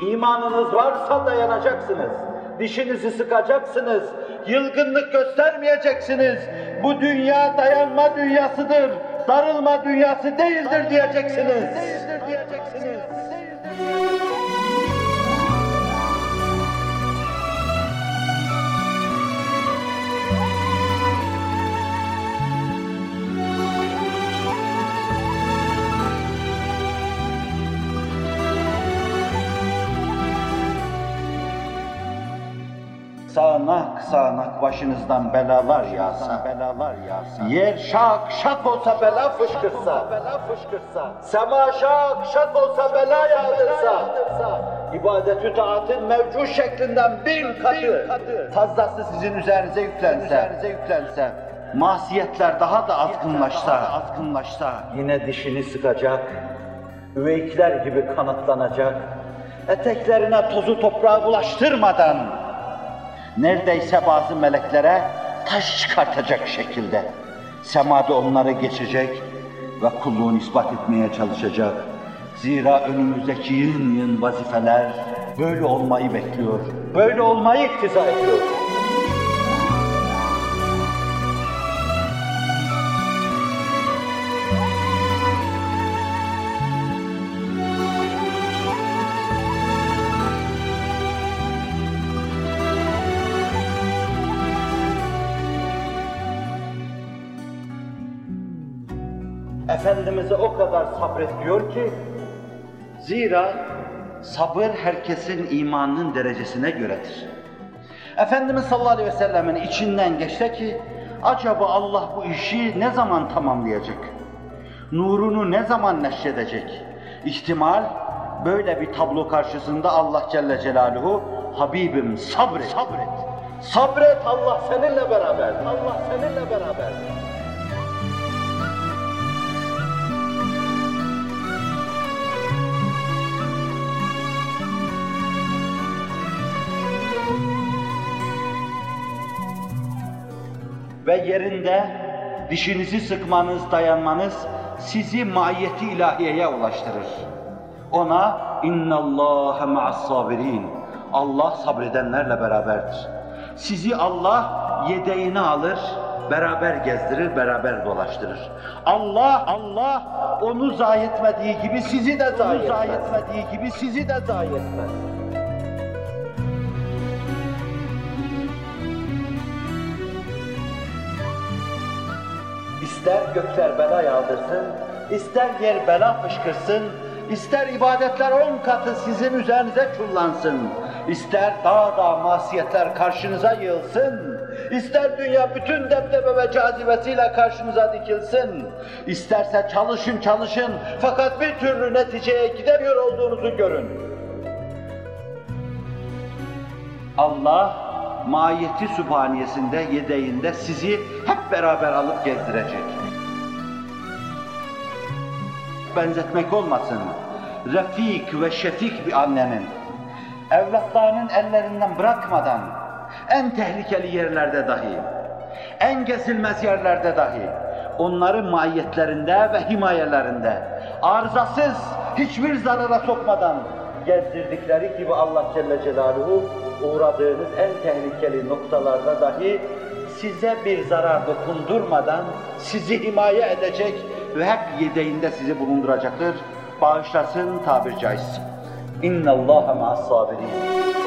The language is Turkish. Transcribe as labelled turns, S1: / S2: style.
S1: İmanınız varsa dayanacaksınız. Dişinizi sıkacaksınız. Yılgınlık göstermeyeceksiniz. Bu dünya dayanma dünyasıdır. Darılma dünyası değildir diyeceksiniz. Değildir diyeceksiniz. Sağanak sağanak başınızdan belalar yağsa, belalar yağsa. Yer şak şak olsa bela fışkırsa, bela fışkırsa. Sema şak şak olsa bela yağdırsa. İbadet-ü taatın mevcut şeklinden bin katı, fazlası sizin üzerinize yüklense, üzerinize yüklense. Masiyetler daha da azgınlaşsa, azgınlaşsa. Yine dişini sıkacak, üveykler gibi kanatlanacak, eteklerine tozu toprağı bulaştırmadan, neredeyse bazı meleklere taş çıkartacak şekilde semada onları geçecek ve kulluğunu ispat etmeye çalışacak. Zira önümüzdeki yığın yığın vazifeler böyle olmayı bekliyor. Böyle olmayı iktiza ediyor. Efendimiz'e o kadar sabrediyor ki, zira sabır herkesin imanının derecesine göredir. Efendimiz sallallahu aleyhi ve sellemin içinden geçti ki, acaba Allah bu işi ne zaman tamamlayacak? Nurunu ne zaman neşredecek? İhtimal böyle bir tablo karşısında Allah Celle Celaluhu, Habibim sabret, sabret, sabret Allah seninle beraber, Allah seninle beraber. Ve yerinde dişinizi sıkmanız, dayanmanız sizi maiyeti ilahiyeye ulaştırır. Ona inna Allah ma'as sabirin. Allah sabredenlerle beraberdir. Sizi Allah yedeğine alır, beraber gezdirir, beraber dolaştırır. Allah Allah onu zayi etmediği gibi sizi de zayi etmez. Zayi etmediği gibi sizi de zayi etmez. İster gökler bela yağdırsın, ister yer bela fışkırsın, ister ibadetler on katı sizin üzerinize çullansın, ister dağ dağ masiyetler karşınıza yığılsın, ister dünya bütün debdebe ve cazibesiyle karşınıza dikilsin, isterse çalışın çalışın fakat bir türlü neticeye gidemiyor olduğunuzu görün. Allah mahiyeti sübhaniyesinde, yedeğinde sizi hep beraber alıp gezdirecek. Benzetmek olmasın, refik ve şefik bir annenin, evlatlarının ellerinden bırakmadan, en tehlikeli yerlerde dahi, en gezilmez yerlerde dahi, onların mahiyetlerinde ve himayelerinde, arızasız, hiçbir zarara sokmadan gezdirdikleri gibi Allah Celle Celaluhu uğradığınız en tehlikeli noktalarda dahi size bir zarar dokundurmadan sizi himaye edecek ve hep yedeğinde sizi bulunduracaktır. Bağışlasın tabir caizse. İnna Allah ma'as sabirin.